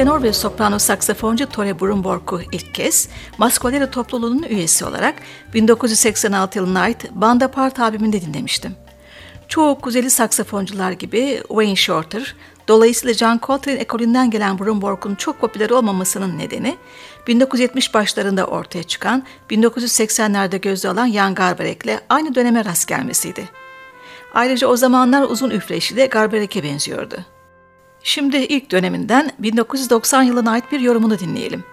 Tenor ve soprano saksafoncu Tore Brumborg'u ilk kez Maskolera topluluğunun üyesi olarak 1986 yılına ait Banda Part albümünde dinlemiştim. Çoğu kuzeli saksafoncular gibi Wayne Shorter, dolayısıyla John Coltrane ekolünden gelen Brumborg'un çok popüler olmamasının nedeni 1970 başlarında ortaya çıkan 1980'lerde gözde alan Jan Garbarek'le aynı döneme rast gelmesiydi. Ayrıca o zamanlar uzun üfleyişi de Garbarek'e benziyordu. Şimdi ilk döneminden 1990 yılına ait bir yorumunu dinleyelim.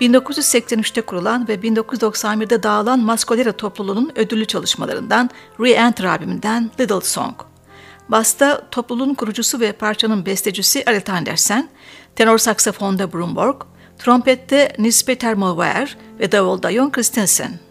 1983'te kurulan ve 1991'de dağılan Maskolera topluluğunun ödüllü çalışmalarından Re-Enter albümünden Little Song. Basta topluluğun kurucusu ve parçanın bestecisi Alet Andersen, tenor saksafonda Brumborg, trompette Nils Peter Mover ve davulda Jon Christensen.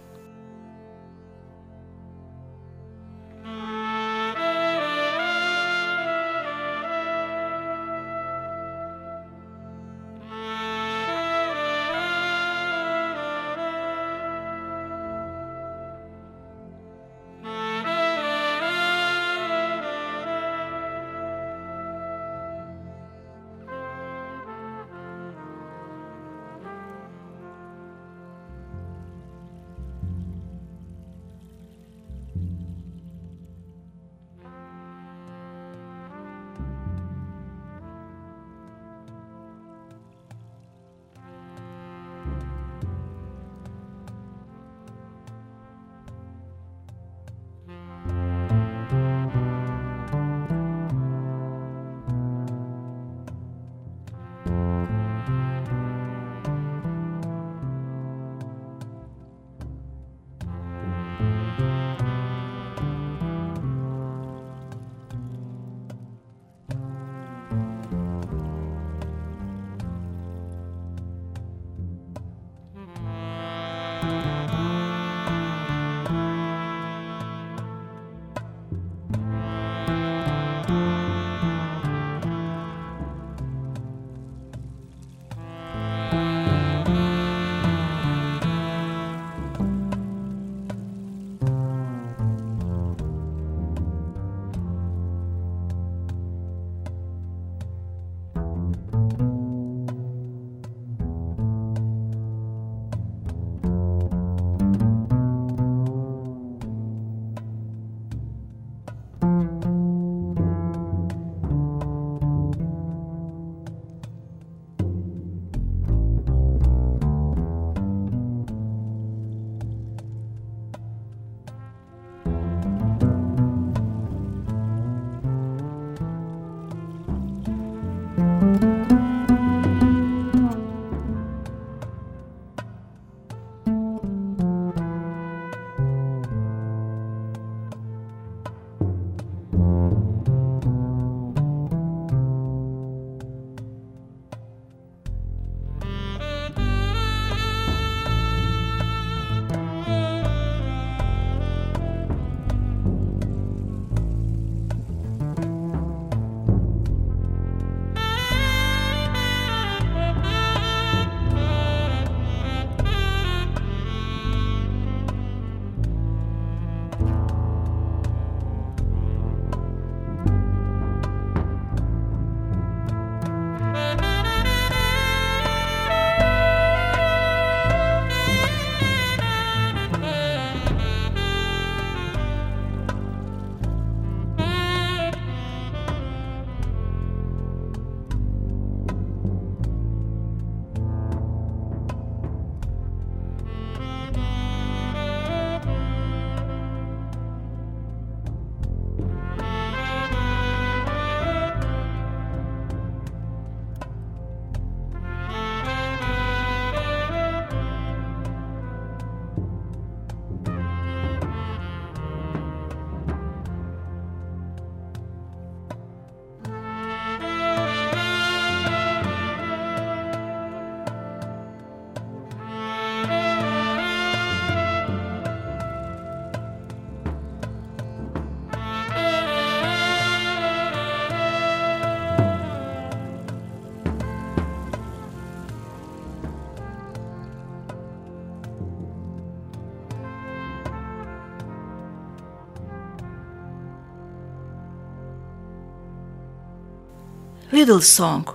Little Song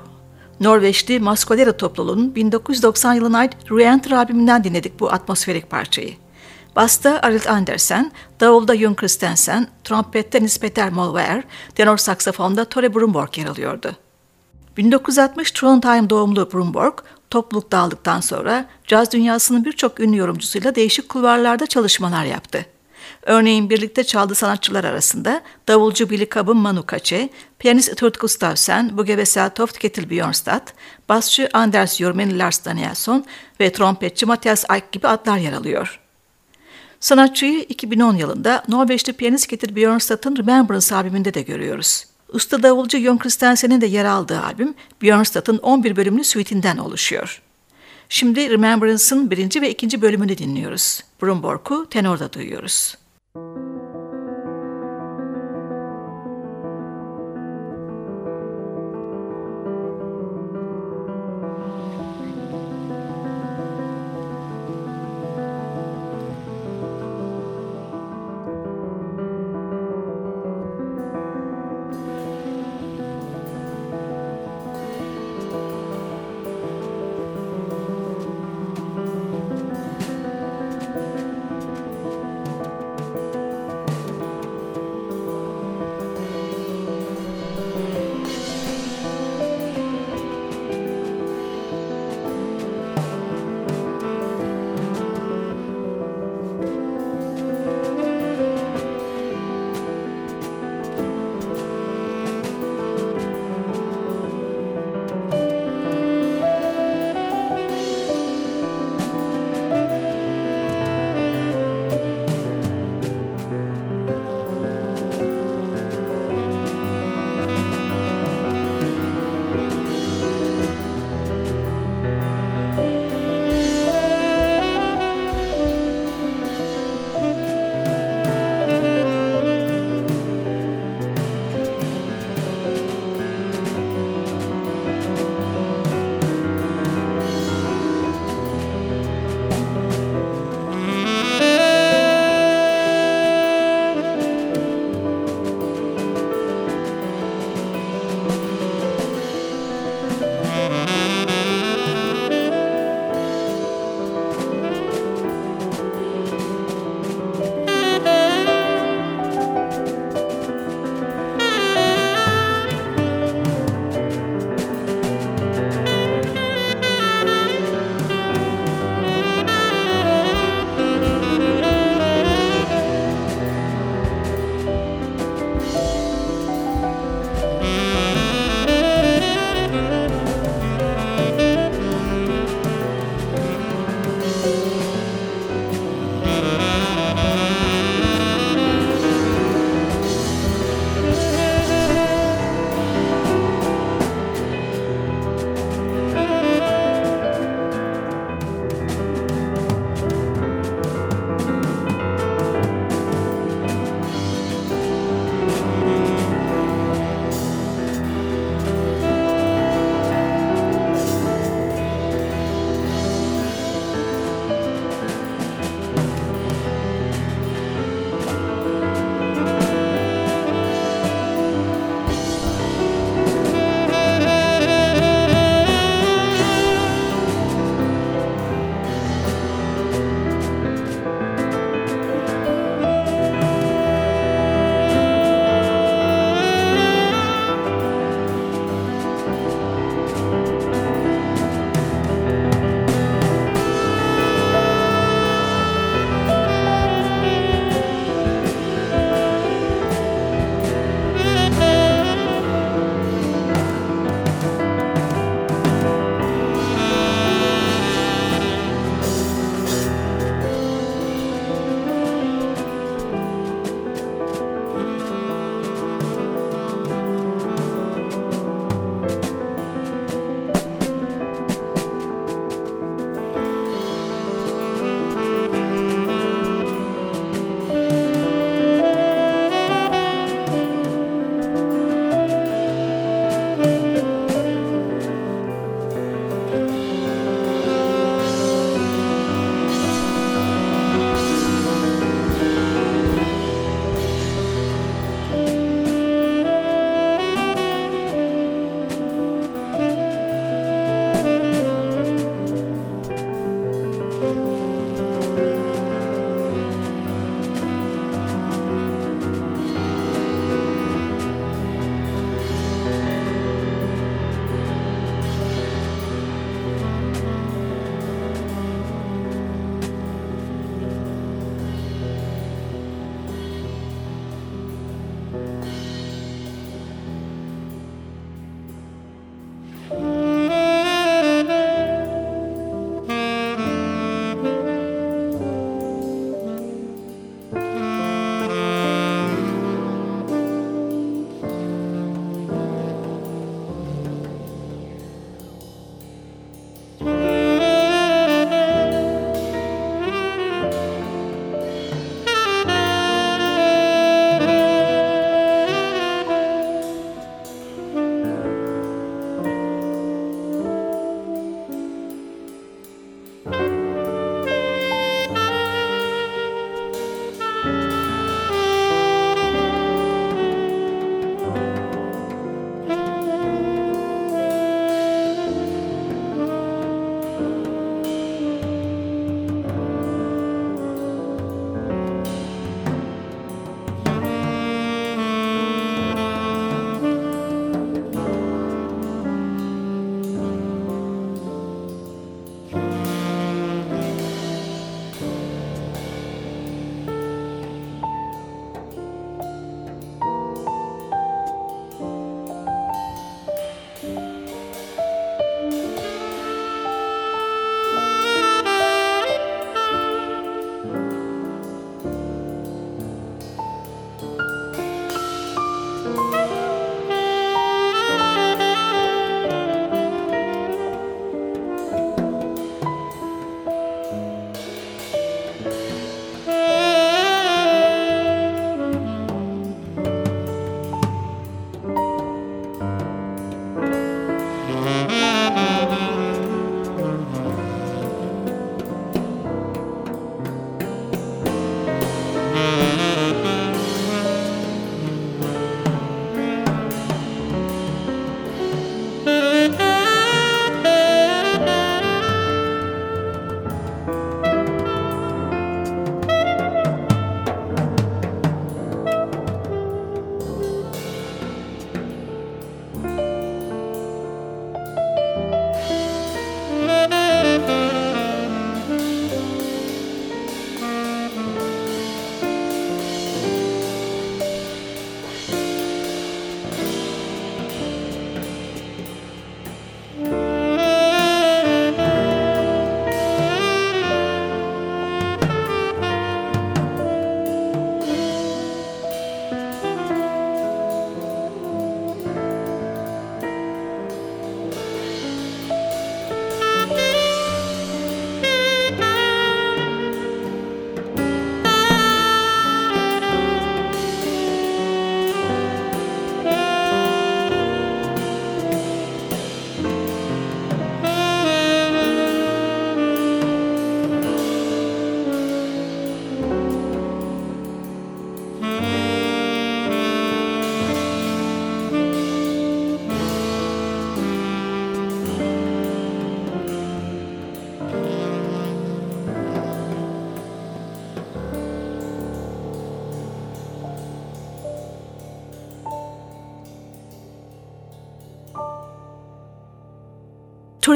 Norveçli Maskolera topluluğunun 1990 yılına ait Reenter albümünden dinledik bu atmosferik parçayı. Basta Arild Andersen, davulda Jon Christensen, trompette Nispeter Molver, tenor saksafonda Tore Brumborg yer alıyordu. 1960 Trondheim doğumlu Brumborg, topluluk dağıldıktan sonra caz dünyasının birçok ünlü yorumcusuyla değişik kulvarlarda çalışmalar yaptı. Örneğin birlikte çaldığı sanatçılar arasında davulcu Billy Cobham Manu Katché, piyanist Turt Gustavsen, Bugevesa Toft Ketil Björnstad, basçı Anders Jormen Lars Danielsson ve trompetçi Matthias Eick gibi adlar yer alıyor. Sanatçıyı 2010 yılında Norveçli piyanist Ketil Björnstad'ın Remembrance albümünde de görüyoruz. Usta davulcu Jon Christensen'in de yer aldığı albüm Björnstad'ın 11 bölümlü suitinden oluşuyor. Şimdi Remembrance'ın birinci ve ikinci bölümünü dinliyoruz. Brumborg'u tenorda duyuyoruz. Thank you.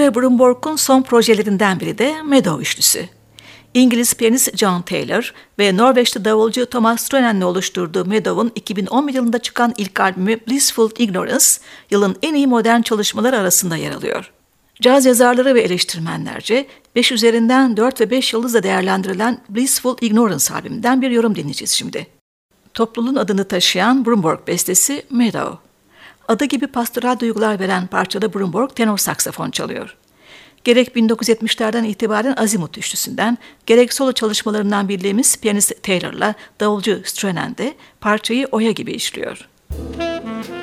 Ture Brumborg'un son projelerinden biri de Meadow üçlüsü. İngiliz piyanist John Taylor ve Norveçli davulcu Thomas Stronen'le oluşturduğu Meadow'un 2011 yılında çıkan ilk albümü Blissful Ignorance, yılın en iyi modern çalışmaları arasında yer alıyor. Caz yazarları ve eleştirmenlerce 5 üzerinden 4 ve 5 yıldızla değerlendirilen Blissful Ignorance albümünden bir yorum dinleyeceğiz şimdi. Topluluğun adını taşıyan Brumborg bestesi Meadow. Adı gibi pastoral duygular veren parçada Brumborg tenor saksafon çalıyor. Gerek 1970'lerden itibaren Azimut üçlüsünden, gerek solo çalışmalarından bildiğimiz piyanist Taylor'la davulcu Strenen de parçayı oya gibi işliyor. Müzik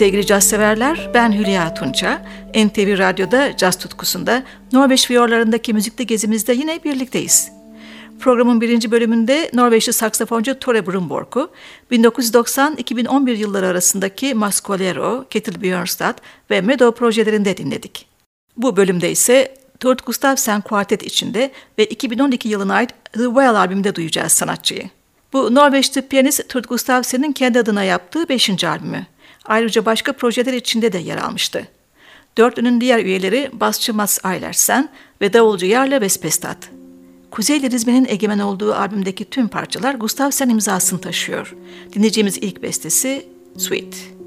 Sevgili caz severler, ben Hülya Tunça. NTV Radyo'da caz tutkusunda Norveç fiyorlarındaki müzikli gezimizde yine birlikteyiz. Programın birinci bölümünde Norveçli saksafoncu Tore Brunborg'u 1990-2011 yılları arasındaki Mascolero, Ketil Björnstad ve Meadow projelerinde dinledik. Bu bölümde ise Tord Gustavsen Quartet içinde ve 2012 yılına ait The Well albümünde duyacağız sanatçıyı. Bu Norveçli piyanist Tord Gustavsen'in kendi adına yaptığı 5. albümü. Ayrıca başka projeler içinde de yer almıştı. Dörtlünün diğer üyeleri basçı Mats Eilersen ve davulcu Jarle Vespestad. Kuzey Lirizme'nin egemen olduğu albümdeki tüm parçalar Gustavsen imzasını taşıyor. Dinleyeceğimiz ilk bestesi Sweet.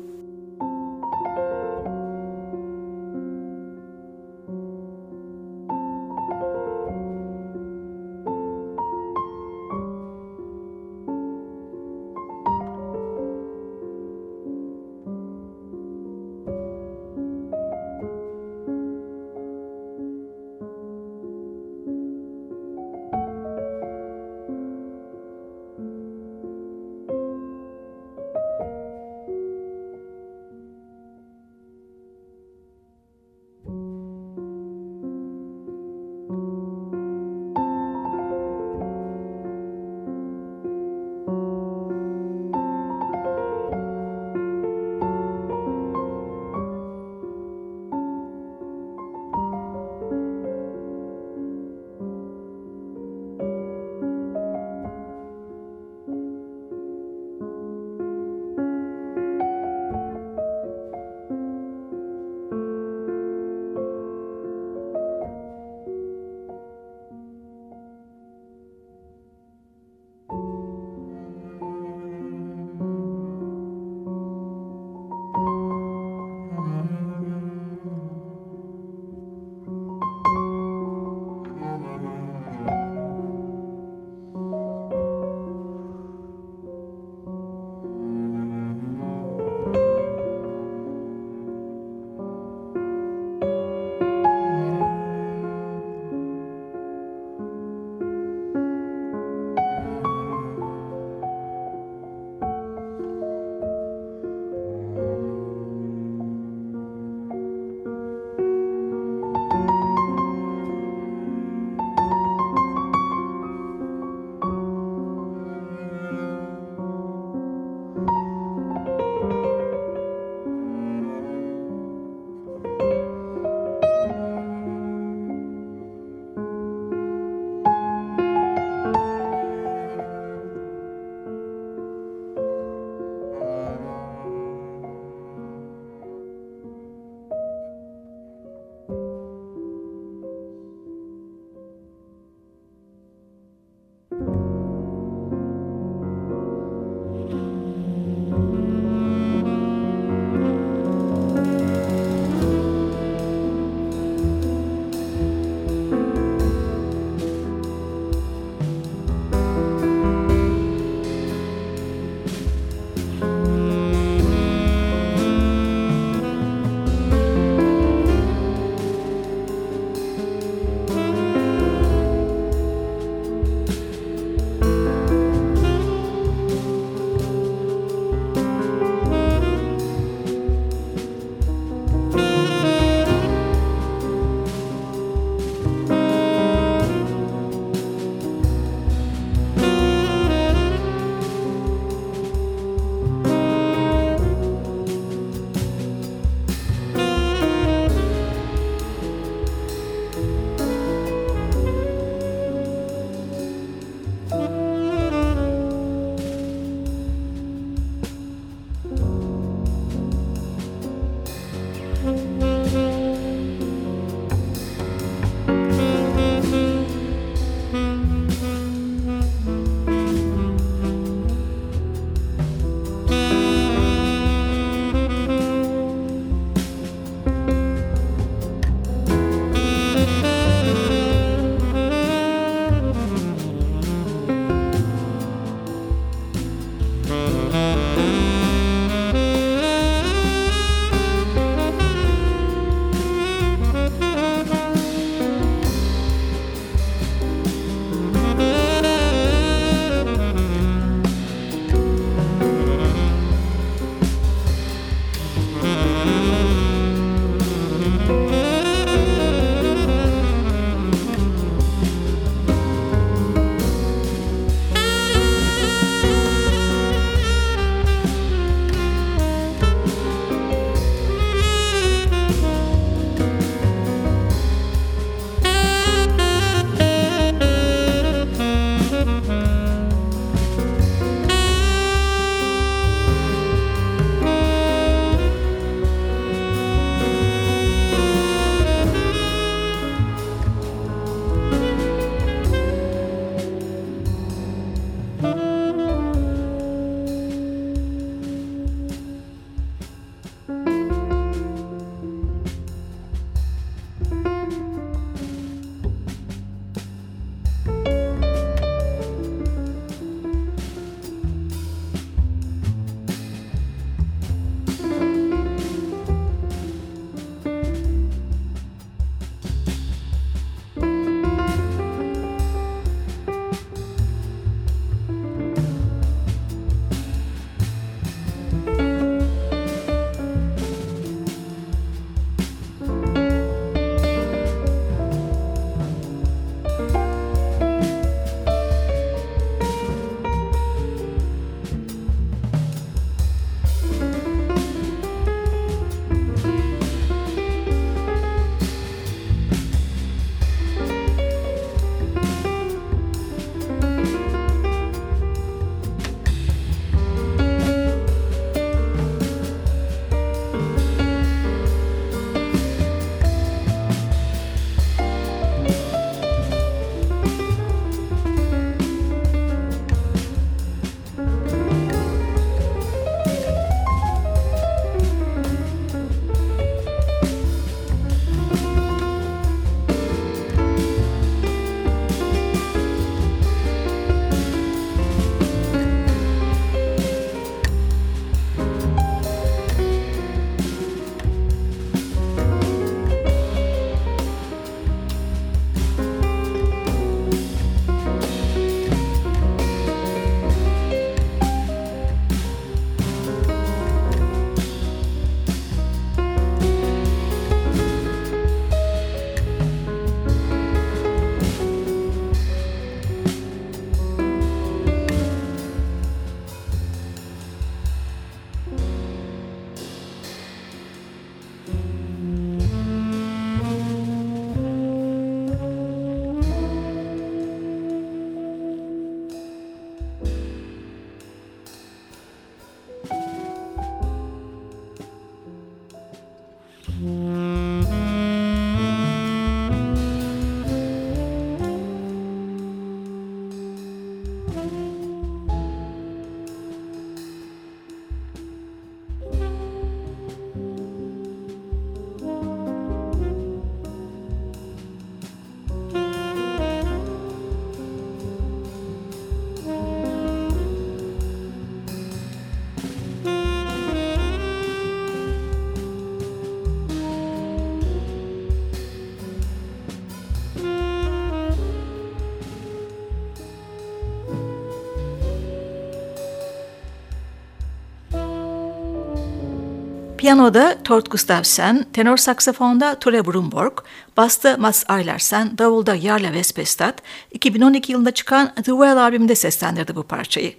Piyanoda Tord Gustafsson, tenor saksafonda Ture Brumborg, basta Mats Eilersen, davulda Jarle Vespestad, 2012 yılında çıkan The Well albümünde seslendirdi bu parçayı.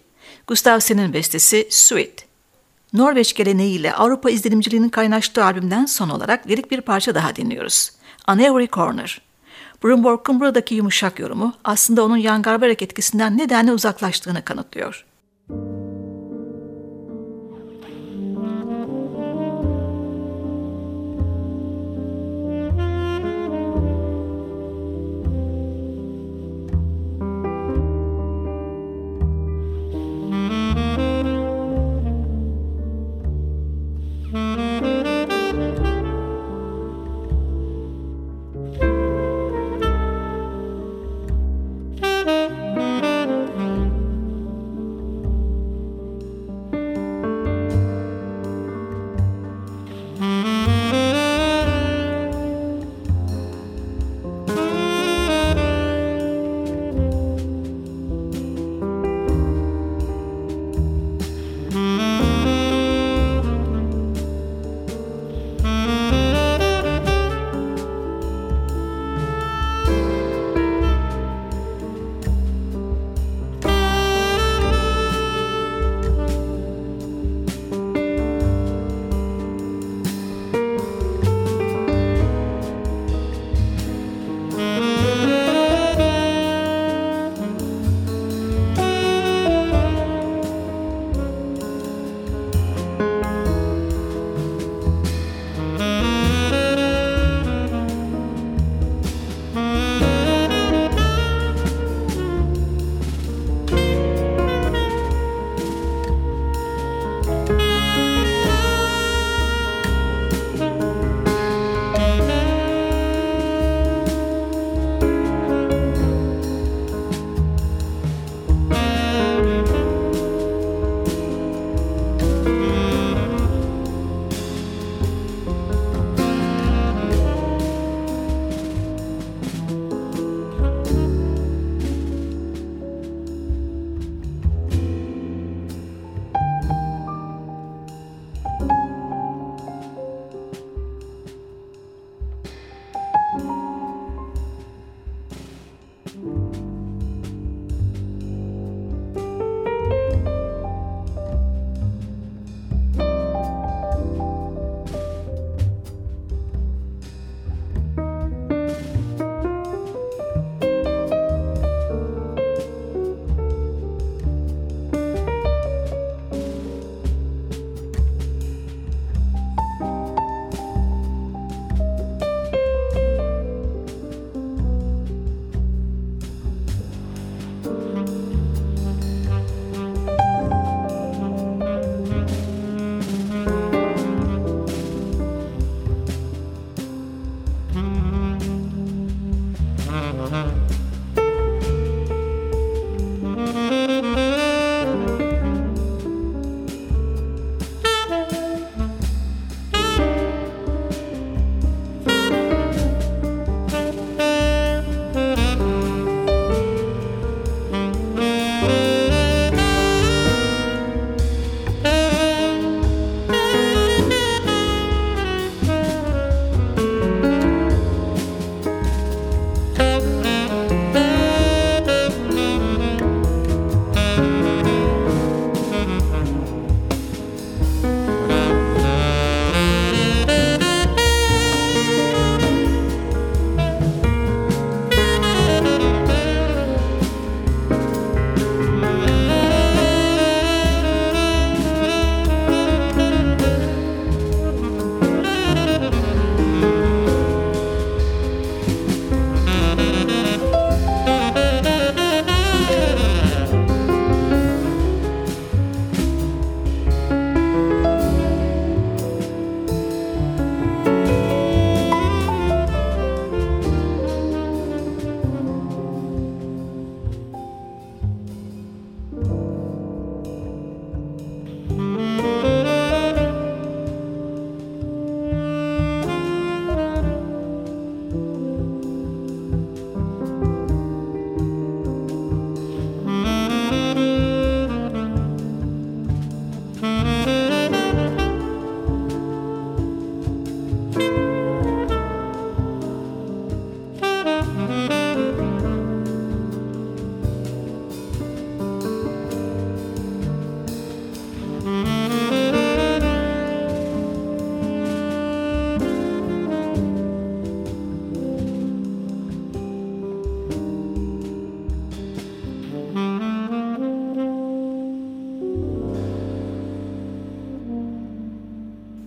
Gustafsson'ın bestesi Sweet. Norveç geleneğiyle Avrupa izlenimciliğinin kaynaştığı albümden son olarak lirik bir parça daha dinliyoruz. On Every Corner. Brumborg'un buradaki yumuşak yorumu aslında onun Jan Garbarek etkisinden nedenle uzaklaştığını kanıtlıyor.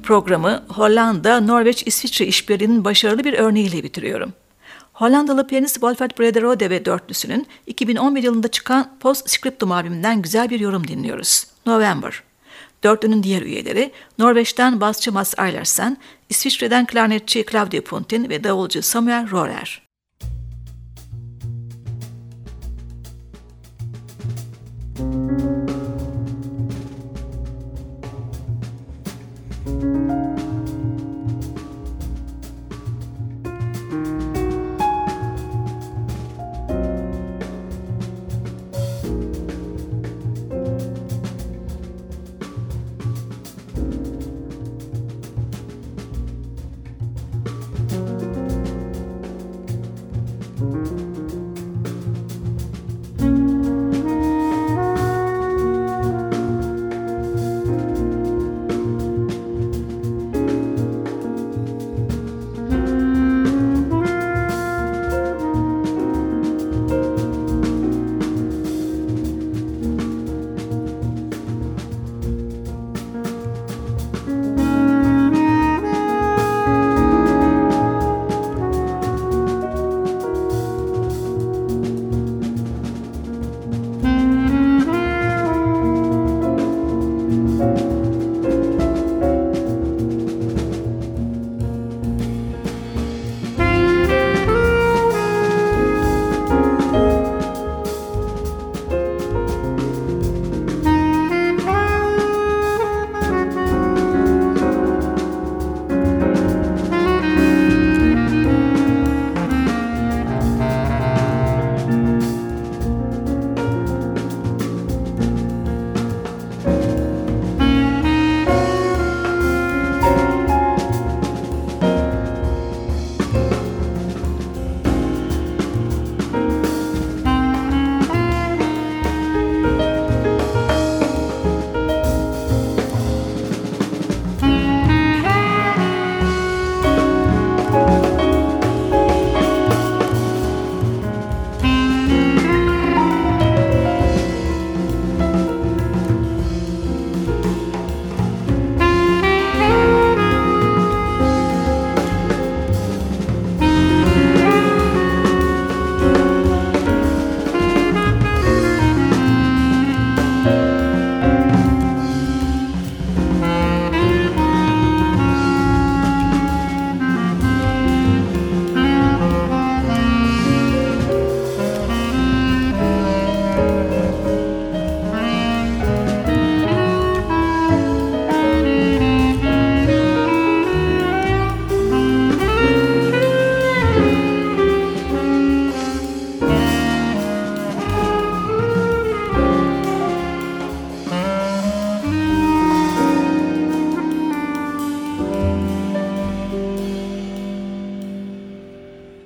Programı Hollanda, Norveç, İsviçre işbirliğinin başarılı bir örneğiyle bitiriyorum. Hollandalı piyanist Wolfert Brederode ve dörtlüsünün 2011 yılında çıkan Post Scriptum albümünden güzel bir yorum dinliyoruz. November. Dörtlünün diğer üyeleri Norveç'ten basçı Mats Eilersen, İsviçre'den klarnetçi Claudio Puntin ve davulcu Samuel Rohrer.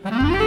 Bye.